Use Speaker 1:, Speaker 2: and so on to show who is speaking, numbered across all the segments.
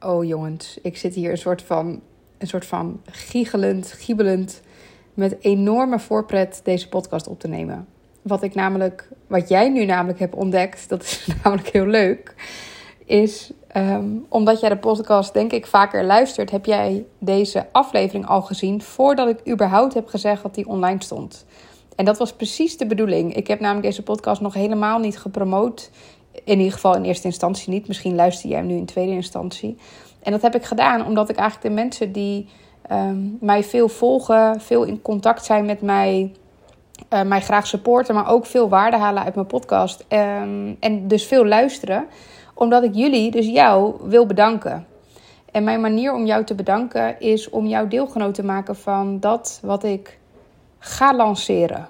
Speaker 1: Oh jongens, ik zit hier een soort van, een soort van giechelend, giebelend, met enorme voorpret deze podcast op te nemen. Wat ik namelijk, wat jij nu namelijk hebt ontdekt, dat is namelijk heel leuk, is ehm, omdat jij de podcast denk ik vaker luistert, heb jij deze aflevering al gezien voordat ik überhaupt heb gezegd dat die online stond. En dat was precies de bedoeling. Ik heb namelijk deze podcast nog helemaal niet gepromoot in ieder geval in eerste instantie niet. Misschien luister jij hem nu in tweede instantie. En dat heb ik gedaan omdat ik eigenlijk de mensen die ehm, mij veel volgen, veel in contact zijn met mij, uh, mij graag supporten, maar ook veel waarde halen uit mijn podcast. Ehm, en dus veel luisteren, omdat ik jullie, dus jou, wil bedanken. En mijn manier om jou te bedanken is om jou deelgenoot te maken van dat wat ik ga lanceren.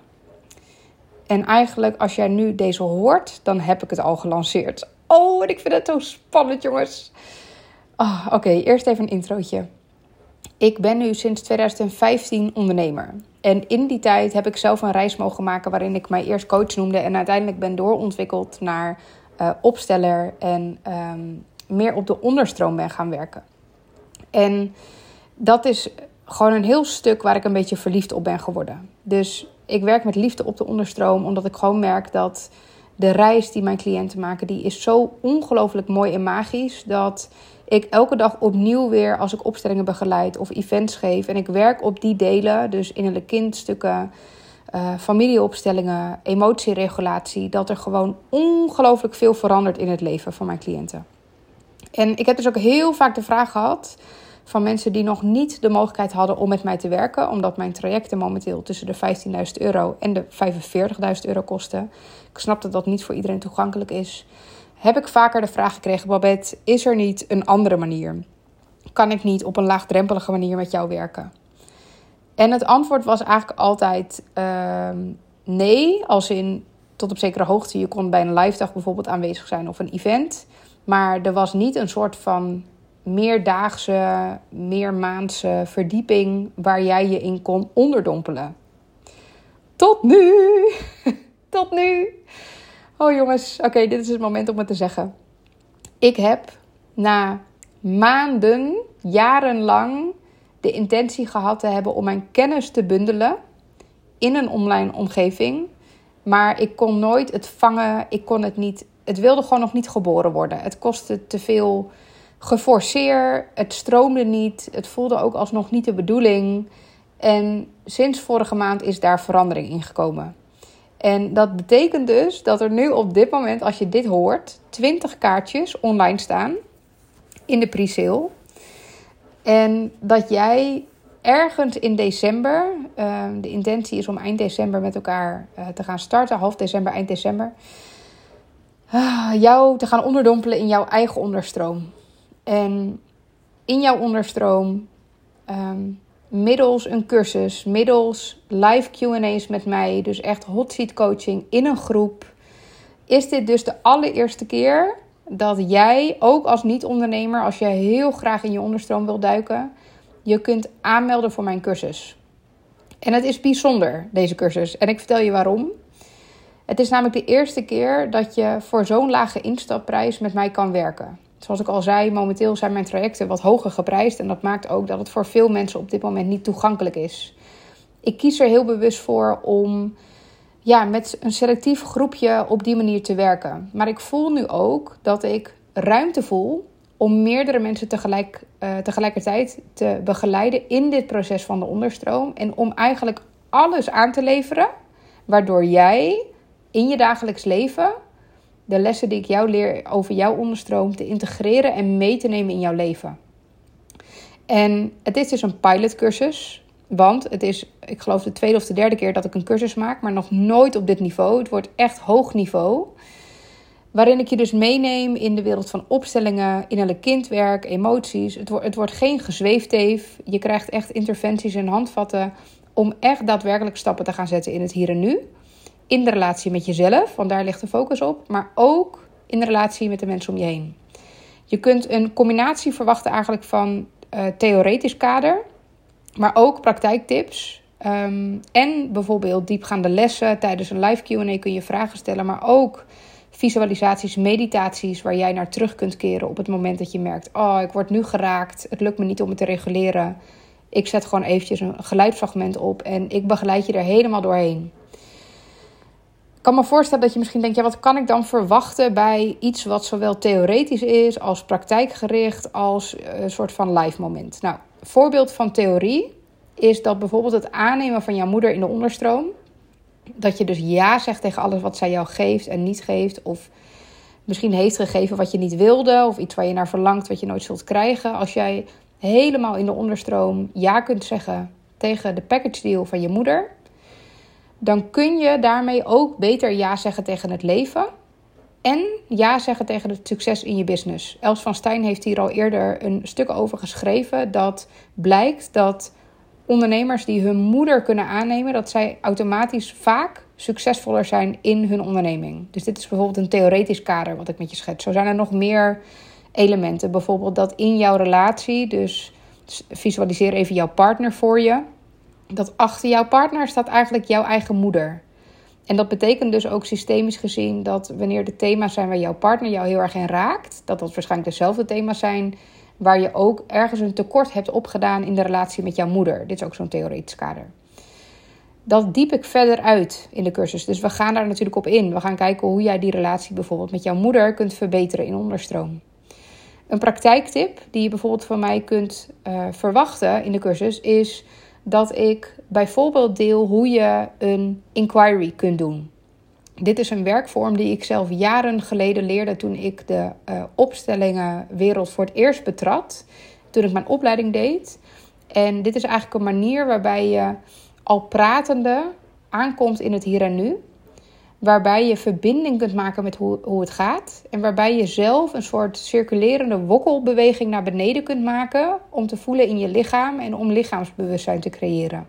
Speaker 1: En eigenlijk, als jij nu deze hoort, dan heb ik het al gelanceerd. Oh, en ik vind het zo spannend, jongens. Oh, Oké, eerst even een introotje. Ik ben nu sinds 2015 ondernemer. En in die tijd heb ik zelf een reis mogen maken waarin ik mij eerst coach noemde en uiteindelijk ben doorontwikkeld naar uh, opsteller en um, meer op de onderstroom ben gaan werken. En dat is gewoon een heel stuk waar ik een beetje verliefd op ben geworden. Dus ik werk met liefde op de onderstroom, omdat ik gewoon merk dat de reis die mijn cliënten maken, die is zo ongelooflijk mooi en magisch dat ik elke dag opnieuw weer, als ik opstellingen begeleid of events geef en ik werk op die delen, dus innerlijke kindstukken, uh, familieopstellingen, emotieregulatie, dat er gewoon ongelooflijk veel verandert in het leven van mijn cliënten. En ik heb dus ook heel vaak de vraag gehad van mensen die nog niet de mogelijkheid hadden om met mij te werken, omdat mijn trajecten momenteel tussen de 15.000 euro en de 45.000 euro kosten. Ik snap dat dat niet voor iedereen toegankelijk is. Heb ik vaker de vraag gekregen: Babette, is er niet een andere manier? Kan ik niet op een laagdrempelige manier met jou werken? En het antwoord was eigenlijk altijd uh, nee, als in tot op zekere hoogte. Je kon bij een live dag bijvoorbeeld aanwezig zijn of een event. Maar er was niet een soort van meerdaagse, meermaandse verdieping waar jij je in kon onderdompelen. Tot nu! Tot nu! Oh jongens, oké, dit is het moment om het te zeggen. Ik heb na maanden, jarenlang de intentie gehad te hebben om mijn kennis te bundelen in een online omgeving. Maar ik kon nooit het vangen, ik kon het niet. Het wilde gewoon nog niet geboren worden. Het kostte te veel geforceerd. Het stroomde niet. Het voelde ook alsnog niet de bedoeling. En sinds vorige maand is daar verandering in gekomen. En dat betekent dus dat er nu op dit moment, als je dit hoort, 20 kaartjes online staan in de pre-sale. En dat jij ergens in december, uh, de intentie is om eind december met elkaar uh, te gaan starten, half december, eind december, uh, jou te gaan onderdompelen in jouw eigen onderstroom. En in jouw onderstroom, um, middels een cursus, middels live QA's met mij, dus echt hot seat coaching in een groep, is dit dus de allereerste keer dat jij, ook als niet-ondernemer, als je heel graag in je onderstroom wil duiken, je kunt aanmelden voor mijn cursus. En het is bijzonder, deze cursus. En ik vertel je waarom. Het is namelijk de eerste keer dat je voor zo'n lage instapprijs met mij kan werken. Zoals ik al zei, momenteel zijn mijn trajecten wat hoger geprijsd. En dat maakt ook dat het voor veel mensen op dit moment niet toegankelijk is. Ik kies er heel bewust voor om ja, met een selectief groepje op die manier te werken. Maar ik voel nu ook dat ik ruimte voel om meerdere mensen tegelijk, uh, tegelijkertijd te begeleiden in dit proces van de onderstroom. En om eigenlijk alles aan te leveren waardoor jij in je dagelijks leven de lessen die ik jou leer over jouw onderstroom te integreren en mee te nemen in jouw leven. En het is dus een pilotcursus. Want het is, ik geloof, de tweede of de derde keer dat ik een cursus maak, maar nog nooit op dit niveau. Het wordt echt hoog niveau. Waarin ik je dus meeneem in de wereld van opstellingen, innerlijk kindwerk, emoties. Het, wordt, het wordt geen gezweefteef. Je krijgt echt interventies en handvatten om echt daadwerkelijk stappen te gaan zetten in het hier en nu in de relatie met jezelf, want daar ligt de focus op, maar ook in de relatie met de mensen om je heen. Je kunt een combinatie verwachten eigenlijk van uh, theoretisch kader, maar ook praktijktips. Um, en bijvoorbeeld diepgaande lessen. Tijdens een live QA kun je vragen stellen, maar ook visualisaties, meditaties waar jij naar terug kunt keren op het moment dat je merkt: oh, ik word nu geraakt, het lukt me niet om het te reguleren. Ik zet gewoon eventjes een geluidsfragment op en ik begeleid je er helemaal doorheen. Kan me voorstellen dat je misschien denkt: ja, wat kan ik dan verwachten bij iets wat zowel theoretisch is als praktijkgericht als een eh, soort van live moment? Nou, voorbeeld van theorie is dat bijvoorbeeld het aannemen van jouw moeder in de onderstroom dat je dus ja zegt tegen alles wat zij jou geeft en niet geeft. Of misschien heeft gegeven wat je niet wilde. Of iets waar je naar verlangt wat je nooit zult krijgen. Als jij helemaal in de onderstroom ja kunt zeggen tegen de package deal van je moeder. Dan kun je daarmee ook beter ja zeggen tegen het leven. En ja zeggen tegen het succes in je business. Els van Stijn heeft hier al eerder een stuk over geschreven. Dat blijkt dat ondernemers die hun moeder kunnen aannemen, dat zij automatisch vaak succesvoller zijn in hun onderneming. Dus dit is bijvoorbeeld een theoretisch kader wat ik met je schets. Zo zijn er nog meer elementen. Bijvoorbeeld dat in jouw relatie, dus visualiseer even jouw partner voor je, dat achter jouw partner staat eigenlijk jouw eigen moeder. En dat betekent dus ook systemisch gezien dat wanneer de thema's zijn waar jouw partner jou heel erg in raakt, dat dat waarschijnlijk dezelfde thema's zijn waar je ook ergens een tekort hebt opgedaan in de relatie met jouw moeder. Dit is ook zo'n theoretisch kader. Dat diep ik verder uit in de cursus. Dus we gaan daar natuurlijk op in. We gaan kijken hoe jij die relatie bijvoorbeeld met jouw moeder kunt verbeteren in onderstroom. Een praktijktip die je bijvoorbeeld van mij kunt uh, verwachten in de cursus is dat ik bijvoorbeeld deel hoe je een inquiry kunt doen. Dit is een werkvorm die ik zelf jaren geleden leerde toen ik de uh, opstellingenwereld voor het eerst betrad. Toen ik mijn opleiding deed. En dit is eigenlijk een manier waarbij je al pratende aankomt in het hier en nu. Waarbij je verbinding kunt maken met hoe, hoe het gaat. En waarbij je zelf een soort circulerende wokkelbeweging naar beneden kunt maken. Om te voelen in je lichaam en om lichaamsbewustzijn te creëren.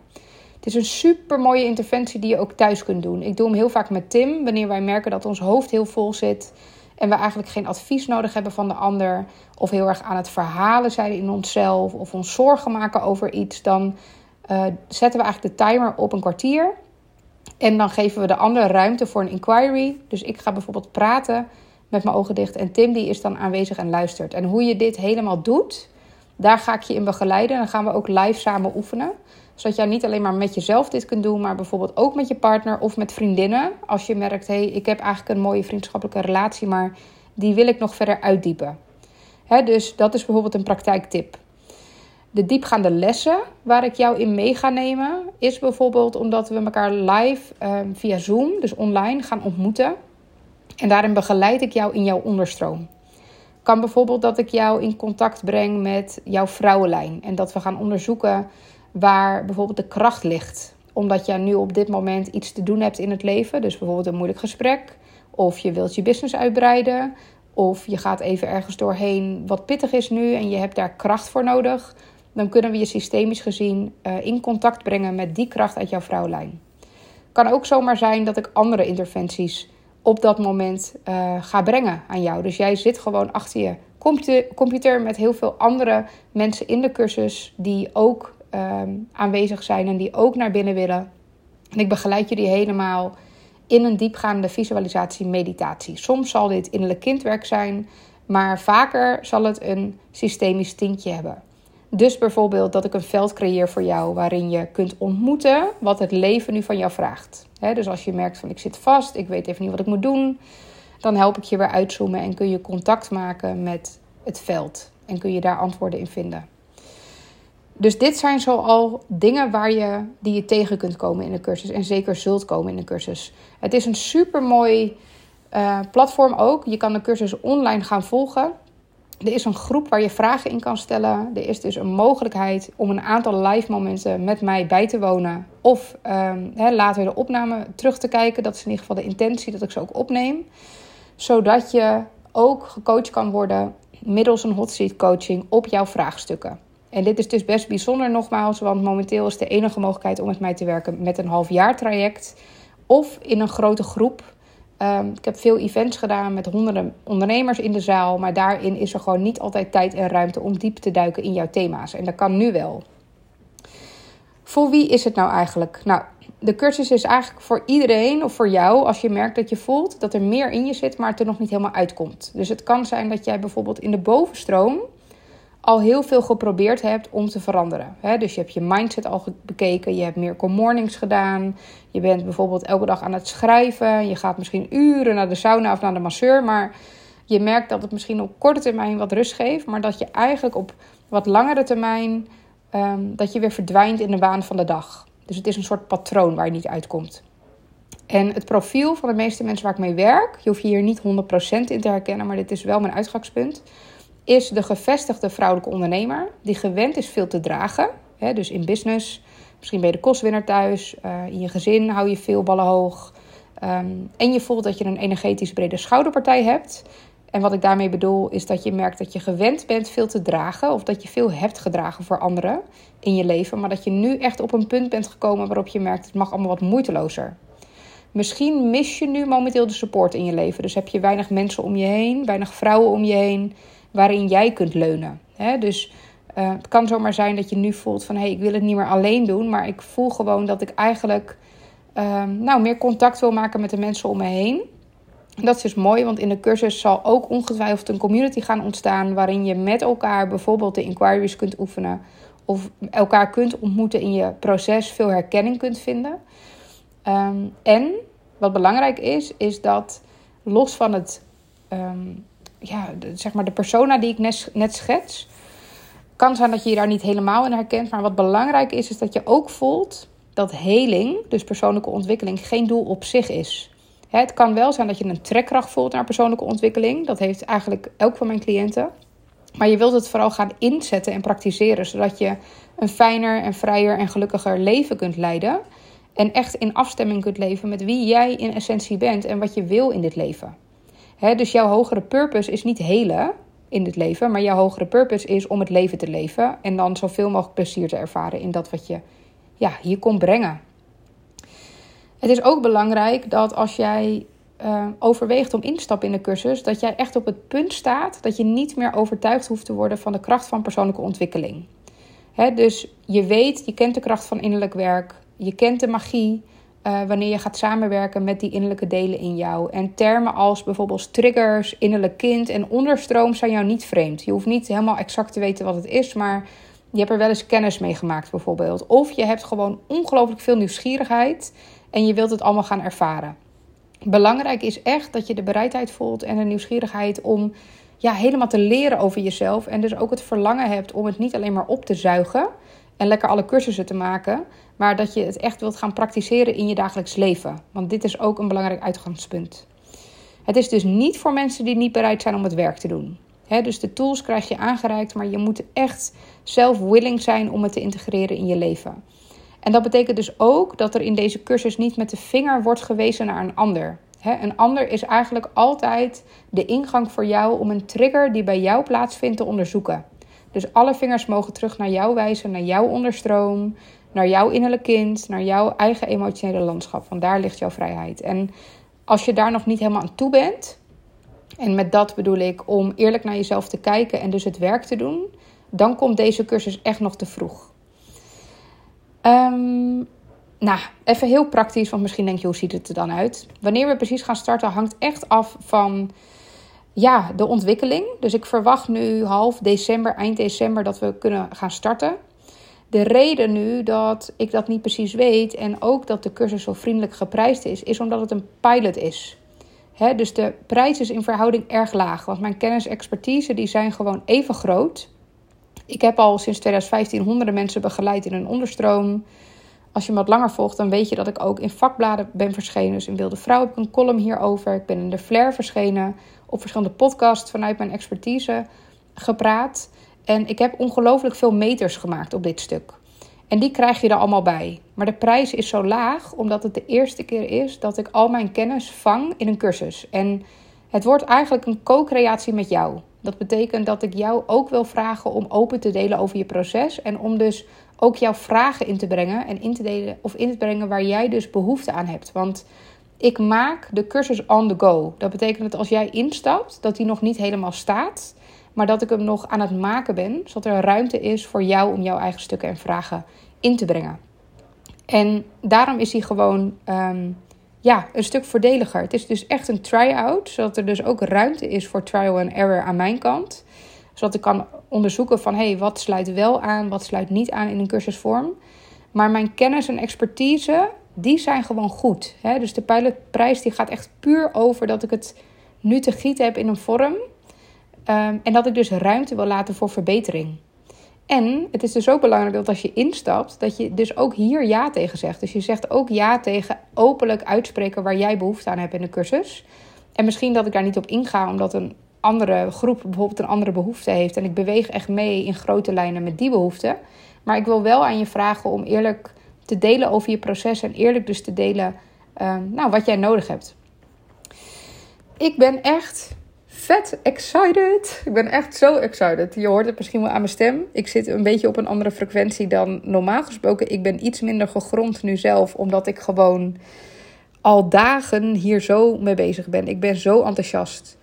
Speaker 1: Het is een super mooie interventie die je ook thuis kunt doen. Ik doe hem heel vaak met Tim, wanneer wij merken dat ons hoofd heel vol zit. En we eigenlijk geen advies nodig hebben van de ander. Of heel erg aan het verhalen zijn in onszelf. Of ons zorgen maken over iets. Dan uh, zetten we eigenlijk de timer op een kwartier. En dan geven we de ander ruimte voor een inquiry. Dus ik ga bijvoorbeeld praten met mijn ogen dicht. En Tim die is dan aanwezig en luistert. En hoe je dit helemaal doet, daar ga ik je in begeleiden. En dan gaan we ook live samen oefenen zodat jij niet alleen maar met jezelf dit kunt doen, maar bijvoorbeeld ook met je partner of met vriendinnen. Als je merkt, hé, hey, ik heb eigenlijk een mooie vriendschappelijke relatie, maar die wil ik nog verder uitdiepen. Dus dat is bijvoorbeeld een praktijktip. De diepgaande lessen waar ik jou in mee ga nemen, is bijvoorbeeld omdat we elkaar live ehm, via Zoom, dus online, gaan ontmoeten. En daarin begeleid ik jou in jouw onderstroom. Kan bijvoorbeeld dat ik jou in contact breng met jouw vrouwenlijn en dat we gaan onderzoeken waar bijvoorbeeld de kracht ligt. Omdat jij nu op dit moment iets te doen hebt in het leven. Dus bijvoorbeeld een moeilijk gesprek. Of je wilt je business uitbreiden. Of je gaat even ergens doorheen wat pittig is nu en je hebt daar kracht voor nodig. Dan kunnen we je systemisch gezien uh, in contact brengen met die kracht uit jouw vrouwlijn. Kan ook zomaar zijn dat ik andere interventies op dat moment uh, ga brengen aan jou. Dus jij zit gewoon achter je computer met heel veel andere mensen in de cursus die ook Ehm, aanwezig zijn en die ook naar binnen willen. En ik begeleid jullie helemaal in een diepgaande visualisatie-meditatie. Soms zal dit innerlijk kindwerk zijn, maar vaker zal het een systemisch tintje hebben. Dus bijvoorbeeld dat ik een veld creëer voor jou waarin je kunt ontmoeten wat het leven nu van jou vraagt. dus als je merkt van ik zit vast, ik weet even niet wat ik moet doen, dan help ik je weer uitzoomen en kun je contact maken met het veld en kun je daar antwoorden in vinden. Dus dit zijn zoal dingen waar je, die je tegen kunt komen in de cursus. En zeker zult komen in de cursus. Het is een super mooi uh, platform ook. Je kan de cursus online gaan volgen. Er is een groep waar je vragen in kan stellen. Er is dus een mogelijkheid om een aantal live momenten met mij bij te wonen. Of um, later de opname terug te kijken. Dat is in ieder geval de intentie dat ik ze ook opneem. Zodat je ook gecoacht kan worden middels een hot seat coaching op jouw vraagstukken. En dit is dus best bijzonder nogmaals, want momenteel is de enige mogelijkheid om met mij te werken met een half jaar traject of in een grote groep. Ehm, ik heb veel events gedaan met honderden ondernemers in de zaal, maar daarin is er gewoon niet altijd tijd en ruimte om diep te duiken in jouw thema's. En dat kan nu wel. Voor wie is het nou eigenlijk? Nou, de cursus is eigenlijk voor iedereen of voor jou als je merkt dat je voelt dat er meer in je zit, maar het er nog niet helemaal uitkomt. Dus het kan zijn dat jij bijvoorbeeld in de bovenstroom al heel veel geprobeerd hebt om te veranderen. Dus je hebt je mindset al bekeken, je hebt meer mornings gedaan, je bent bijvoorbeeld elke dag aan het schrijven, je gaat misschien uren naar de sauna of naar de masseur, maar je merkt dat het misschien op korte termijn wat rust geeft, maar dat je eigenlijk op wat langere termijn ehm, dat je weer verdwijnt in de waan van de dag. Dus het is een soort patroon waar je niet uitkomt. En het profiel van de meeste mensen waar ik mee werk, je hoeft je hier niet 100% in te herkennen, maar dit is wel mijn uitgangspunt, is de gevestigde vrouwelijke ondernemer die gewend is veel te dragen. Hè, dus in business, misschien ben je de kostwinner thuis, uh, in je gezin hou je veel ballen hoog. Ehm, en je voelt dat je een energetisch brede schouderpartij hebt. En wat ik daarmee bedoel is dat je merkt dat je gewend bent veel te dragen. Of dat je veel hebt gedragen voor anderen in je leven. Maar dat je nu echt op een punt bent gekomen waarop je merkt het mag allemaal wat moeitelozer. Misschien mis je nu momenteel de support in je leven. Dus heb je weinig mensen om je heen, weinig vrouwen om je heen waarin jij kunt leunen. Dus uh, het kan zomaar zijn dat je nu voelt van hé, hey, ik wil het niet meer alleen doen. Maar ik voel gewoon dat ik eigenlijk uh, nou, meer contact wil maken met de mensen om me heen. Dat is dus mooi, want in de cursus zal ook ongetwijfeld een community gaan ontstaan waarin je met elkaar bijvoorbeeld de inquiries kunt oefenen of elkaar kunt ontmoeten in je proces, veel herkenning kunt vinden. Ehm, en wat belangrijk is, is dat los van het, um, ja, zeg maar de persona die ik net, net schets, kan zijn dat je je daar niet helemaal in herkent. Maar wat belangrijk is, is dat je ook voelt dat heling, dus persoonlijke ontwikkeling, geen doel op zich is. Het kan wel zijn dat je een trekkracht voelt naar persoonlijke ontwikkeling. Dat heeft eigenlijk elk van mijn cliënten. Maar je wilt het vooral gaan inzetten en praktiseren, zodat je een fijner en vrijer en gelukkiger leven kunt leiden. En echt in afstemming kunt leven met wie jij in essentie bent en wat je wil in dit leven. Dus jouw hogere purpose is niet helen in dit leven, maar jouw hogere purpose is om het leven te leven en dan zoveel mogelijk plezier te ervaren in dat wat je ja, hier komt brengen. Het is ook belangrijk dat als jij uh, overweegt om in te stappen in de cursus, dat jij echt op het punt staat dat je niet meer overtuigd hoeft te worden van de kracht van persoonlijke ontwikkeling. dus je weet, je kent de kracht van innerlijk werk, je kent de magie uh, wanneer je gaat samenwerken met die innerlijke delen in jou. En termen als bijvoorbeeld triggers, innerlijk kind en onderstroom zijn jou niet vreemd. Je hoeft niet helemaal exact te weten wat het is, maar je hebt er wel eens kennis mee gemaakt bijvoorbeeld. Of je hebt gewoon ongelooflijk veel nieuwsgierigheid en je wilt het allemaal gaan ervaren. Belangrijk is echt dat je de bereidheid voelt en de nieuwsgierigheid om ja, helemaal te leren over jezelf. En dus ook het verlangen hebt om het niet alleen maar op te zuigen en lekker alle cursussen te maken, maar dat je het echt wilt gaan praktiseren in je dagelijks leven. Want dit is ook een belangrijk uitgangspunt. Het is dus niet voor mensen die niet bereid zijn om het werk te doen. dus de tools krijg je aangereikt, maar je moet echt zelf willing zijn om het te integreren in je leven. En dat betekent dus ook dat er in deze cursus niet met de vinger wordt gewezen naar een ander. een ander is eigenlijk altijd de ingang voor jou om een trigger die bij jou plaatsvindt te onderzoeken. Dus alle vingers mogen terug naar jou wijzen, naar jouw onderstroom, naar jouw innerlijk kind, naar jouw eigen emotionele landschap. Want daar ligt jouw vrijheid. En als je daar nog niet helemaal aan toe bent, en met dat bedoel ik om eerlijk naar jezelf te kijken en dus het werk te doen, dan komt deze cursus echt nog te vroeg. Um, nou, even heel praktisch, want misschien denk je, hoe ziet het er dan uit? Wanneer we precies gaan starten, hangt echt af van ja, de ontwikkeling. Dus ik verwacht nu half december, eind december, dat we kunnen gaan starten. De reden nu dat ik dat niet precies weet en ook dat de cursus zo vriendelijk geprijsd is, is omdat het een pilot is. dus de prijs is in verhouding erg laag, want mijn kennis en expertise die zijn gewoon even groot. Ik heb al sinds 2015 honderden mensen begeleid in een onderstroom. Als je me wat langer volgt, dan weet je dat ik ook in vakbladen ben verschenen. Dus in Wilde Vrouw heb ik een column hierover. Ik ben in de Flair verschenen. Op verschillende podcasts vanuit mijn expertise gepraat. En ik heb ongelooflijk veel meters gemaakt op dit stuk. En die krijg je er allemaal bij. Maar de prijs is zo laag omdat het de eerste keer is dat ik al mijn kennis vang in een cursus. En het wordt eigenlijk een co-creatie met jou. Dat betekent dat ik jou ook wil vragen om open te delen over je proces. En om dus ook jouw vragen in te brengen. En in te delen of in te brengen waar jij dus behoefte aan hebt. Want ik maak de cursus on the go. Dat betekent dat als jij instapt, dat die nog niet helemaal staat. Maar dat ik hem nog aan het maken ben. Zodat er ruimte is voor jou om jouw eigen stukken en vragen in te brengen. En daarom is hij gewoon ehm, ja, een stuk voordeliger. Het is dus echt een try-out, zodat er dus ook ruimte is voor trial and error aan mijn kant. Zodat ik kan onderzoeken van hey, wat sluit wel aan, wat sluit niet aan in een cursusvorm. Maar mijn kennis en expertise, die zijn gewoon goed. Hè? Dus de pilotprijs die gaat echt puur over dat ik het nu te gieten heb in een vorm. Um, en dat ik dus ruimte wil laten voor verbetering. En het is dus ook belangrijk dat als je instapt, dat je dus ook hier ja tegen zegt. Dus je zegt ook ja tegen openlijk uitspreken waar jij behoefte aan hebt in de cursus. En misschien dat ik daar niet op inga, omdat een andere groep bijvoorbeeld een andere behoefte heeft. En ik beweeg echt mee in grote lijnen met die behoefte. Maar ik wil wel aan je vragen om eerlijk te delen over je proces en eerlijk dus te delen uh, nou, wat jij nodig hebt. Ik ben echt vet excited. Ik ben echt zo excited. Je hoort het misschien wel aan mijn stem. Ik zit een beetje op een andere frequentie dan normaal gesproken. Ik ben iets minder gegrond nu zelf, omdat ik gewoon al dagen hier zo mee bezig ben. Ik ben zo enthousiast.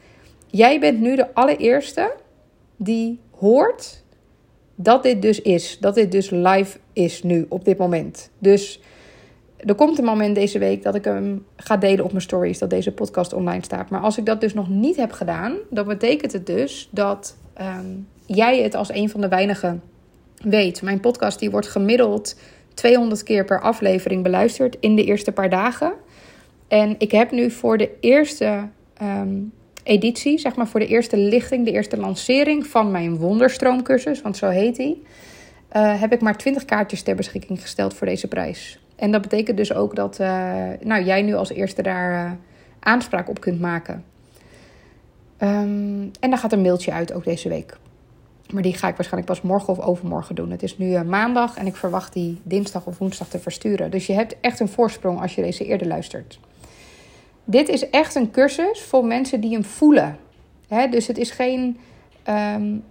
Speaker 1: Jij bent nu de allereerste die hoort dat dit dus is. Dat dit dus live is nu, op dit moment. Dus er komt een moment deze week dat ik hem ga delen op mijn stories, dat deze podcast online staat. Maar als ik dat dus nog niet heb gedaan, dan betekent het dus dat ehm, jij het als een van de weinigen weet. Mijn podcast die wordt gemiddeld 200 keer per aflevering beluisterd in de eerste paar dagen. En ik heb nu voor de eerste ehm, editie, zeg maar voor de eerste lichting, de eerste lancering van mijn Wonderstroomcursus, want zo heet die, uh, heb ik maar 20 kaartjes ter beschikking gesteld voor deze prijs. En dat betekent dus ook dat uh, nou, jij nu als eerste daar uh, aanspraak op kunt maken. Um, en dan gaat een mailtje uit ook deze week. Maar die ga ik waarschijnlijk pas morgen of overmorgen doen. Het is nu uh, maandag en ik verwacht die dinsdag of woensdag te versturen. Dus je hebt echt een voorsprong als je deze eerder luistert. Dit is echt een cursus voor mensen die hem voelen. He, dus het is geen um,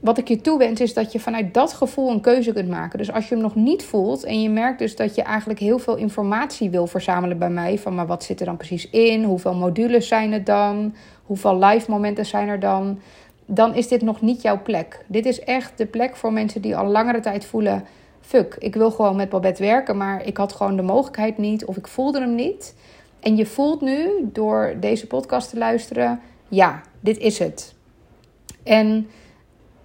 Speaker 1: wat ik je toewens is dat je vanuit dat gevoel een keuze kunt maken. Dus als je hem nog niet voelt en je merkt dus dat je eigenlijk heel veel informatie wil verzamelen bij mij. Van maar wat zit er dan precies in? Hoeveel modules zijn er dan? Hoeveel live momenten zijn er dan? Dan is dit nog niet jouw plek. Dit is echt de plek voor mensen die al langere tijd voelen... Fuck, ik wil gewoon met Babette werken, maar ik had gewoon de mogelijkheid niet of ik voelde hem niet. En je voelt nu door deze podcast te luisteren, ja, dit is het. En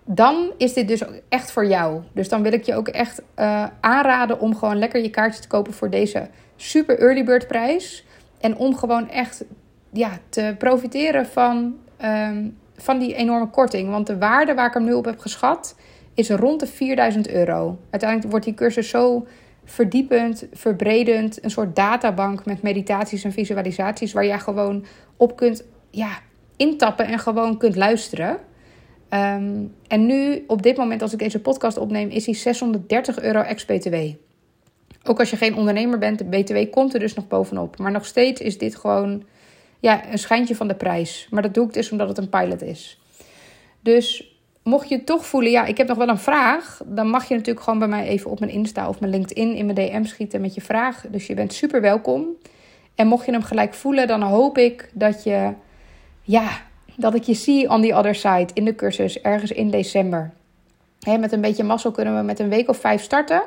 Speaker 1: dan is dit dus echt voor jou. Dus dan wil ik je ook echt uh, aanraden om gewoon lekker je kaartje te kopen voor deze super early bird prijs. En om gewoon echt ja, te profiteren van, um, van die enorme korting. Want de waarde waar ik hem nu op heb geschat is rond de 4000 euro. Uiteindelijk wordt die cursus zo verdiepend, verbredend. Een soort databank met meditaties en visualisaties waar jij gewoon op kunt ja, intappen en gewoon kunt luisteren. Um, en nu, op dit moment, als ik deze podcast opneem, is die 630 euro ex-BTW. Ook als je geen ondernemer bent, de BTW komt er dus nog bovenop. Maar nog steeds is dit gewoon ja, een schijntje van de prijs. Maar dat doe ik dus omdat het een pilot is. Dus mocht je toch voelen, ja, ik heb nog wel een vraag, dan mag je natuurlijk gewoon bij mij even op mijn Insta of mijn LinkedIn in mijn DM schieten met je vraag. Dus je bent super welkom. En mocht je hem gelijk voelen, dan hoop ik dat je ja, dat ik je zie on the other side in de cursus ergens in december. met een beetje mazzel kunnen we met een week of vijf starten.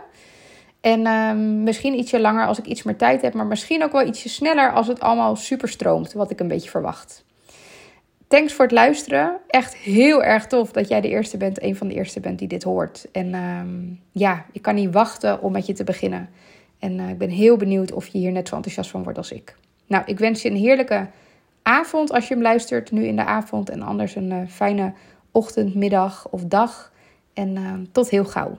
Speaker 1: En um, misschien ietsje langer als ik iets meer tijd heb, maar misschien ook wel ietsje sneller als het allemaal super stroomt, wat ik een beetje verwacht. Thanks voor het luisteren. Echt heel erg tof dat jij de eerste bent, een van de eerste bent die dit hoort. En um, ja, ik kan niet wachten om met je te beginnen. En uh, ik ben heel benieuwd of je hier net zo enthousiast van wordt als ik. Nou, ik wens je een heerlijke avond als je hem luistert, nu in de avond. En anders een uh, fijne ochtend, middag of dag. En uh, tot heel gauw.